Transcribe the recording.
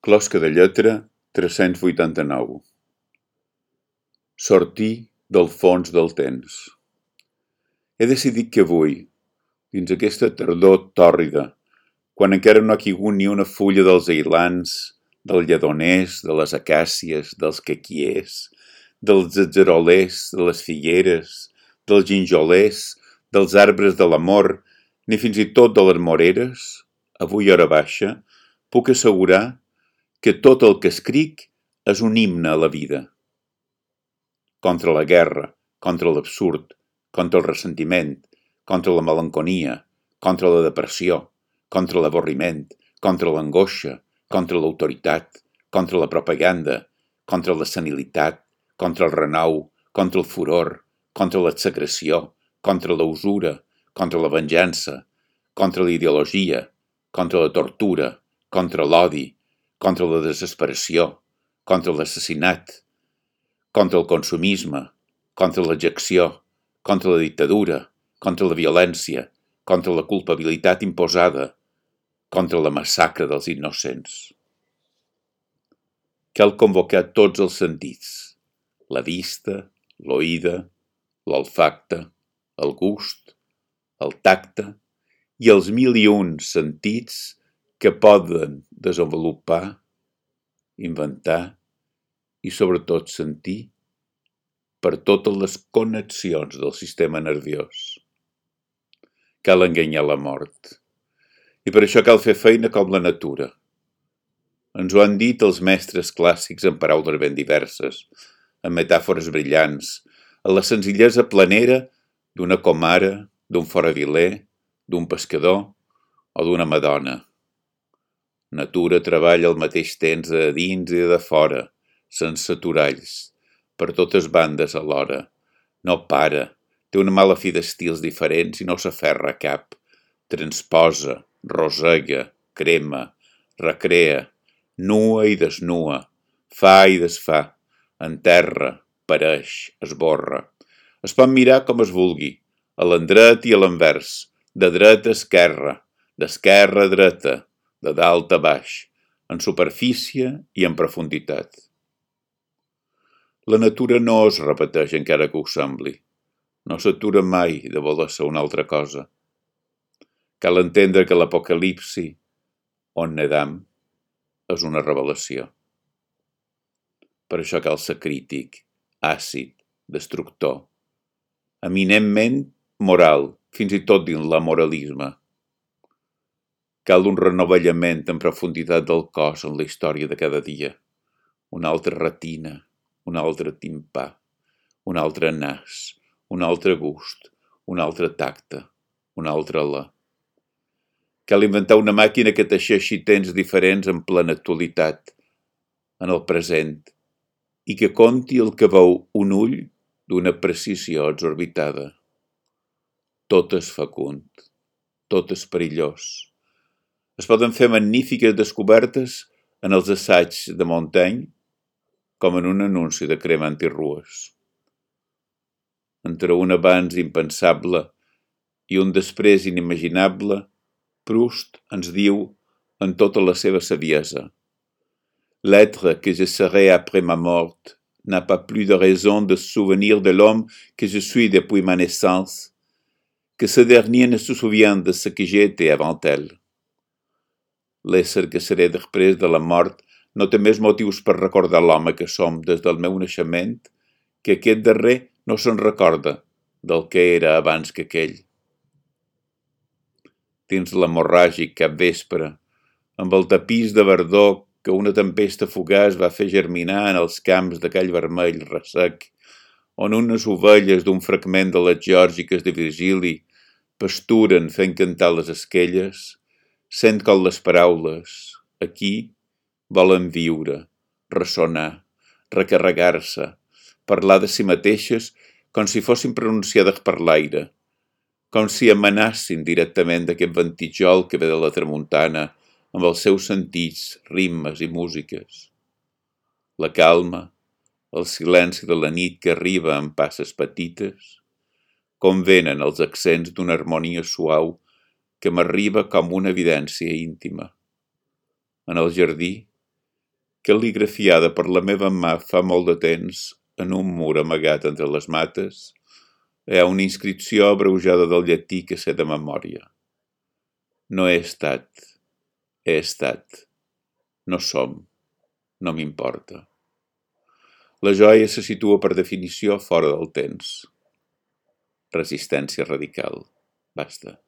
Closca de lletra tres-cents vuitanta-nou. Sortir del fons del temps. He decidit que avui, dins aquesta tardor tòrrida, quan encara no ha caigut ni una fulla dels ailans, del lledoners, de les acàcies, dels quequiers, dels atzerolers, de les figueres, dels ginjolers, dels arbres de l'amor, ni fins i tot de les moreres, avui hora baixa, puc assegurar que tot el que escric és un himne a la vida. Contra la guerra, contra l'absurd, contra el ressentiment, contra la melanconia, contra la depressió, contra l'avorriment, contra l'angoixa, contra l'autoritat, contra la propaganda, contra la senilitat, contra el renou, contra el furor, contra l'execració, contra la usura, contra la venjança, contra la ideologia, contra la tortura, contra l'odi, contra la desesperació, contra l'assassinat, contra el consumisme, contra l'ejecció, contra la dictadura, contra la violència, contra la culpabilitat imposada, contra la massacre dels innocents. Cal convocar tots els sentits, la vista, l'oïda, l'olfacte, el gust, el tacte i els mil i un sentits que poden desenvolupar, inventar i sobretot sentir per totes les connexions del sistema nerviós. Cal enganyar la mort. I per això cal fer feina com la natura. Ens ho han dit els mestres clàssics en paraules ben diverses, en metàfores brillants, en la senzillesa planera d'una comara, d'un foraviler, d'un pescador o d'una madona. Natura treballa al mateix temps de dins i de fora, sense aturalls, per totes bandes alhora. No para, té una mala fi d'estils diferents i no s'aferra a cap. Transposa, rosega, crema, recrea, nua i desnua, fa i desfà, enterra, pareix, esborra. Es pot mirar com es vulgui, a l'endret i a l'envers, de dreta a esquerra, d'esquerra a dreta, de dalt a baix, en superfície i en profunditat. La natura no es repeteix encara que ho sembli. No s'atura mai de voler ser una altra cosa. Cal entendre que l'apocalipsi, on nedam, és una revelació. Per això cal ser crític, àcid, destructor, eminentment moral, fins i tot dins l'amoralisme. Cal un renovellament en profunditat del cos en la història de cada dia. Una altra retina, un altre timpà, un altre nas, un altre gust, un altre tacte, un altre la. Cal inventar una màquina que teixeixi temps diferents en plena actualitat, en el present, i que conti el que veu un ull d'una precisió exorbitada. Tot és fecund, tot és perillós es poden fer magnífiques descobertes en els assaigs de Montaigne, com en un anunci de crema antirrues. Entre un abans impensable i un després inimaginable, Proust ens diu en tota la seva saviesa L'être que je serai après ma mort n'a pas plus de raison de souvenir de l'homme que je suis depuis ma naissance, que ce dernier ne se souvient de ce que j'ai été avant elle l'ésser que seré després de la mort no té més motius per recordar l'home que som des del meu naixement que aquest darrer no se'n recorda del que era abans que aquell. Dins l'hemorràgic cap vespre, amb el tapís de verdor que una tempesta fugaç va fer germinar en els camps d'aquell vermell ressec, on unes ovelles d'un fragment de les geòrgiques de Virgili pasturen fent cantar les esquelles, Sent com les paraules, aquí, volen viure, ressonar, recarregar-se, parlar de si mateixes com si fossin pronunciades per l'aire, com si emanassin directament d'aquest ventijol que ve de la tramuntana amb els seus sentits, ritmes i músiques. La calma, el silenci de la nit que arriba en passes petites, com venen els accents d'una harmonia suau que m'arriba com una evidència íntima. En el jardí, cal·ligrafiada per la meva mà fa molt de temps en un mur amagat entre les mates, hi ha una inscripció abreujada del llatí que sé de memòria. No he estat, he estat. No som, no m'importa. La joia se situa per definició fora del temps. Resistència radical. Basta.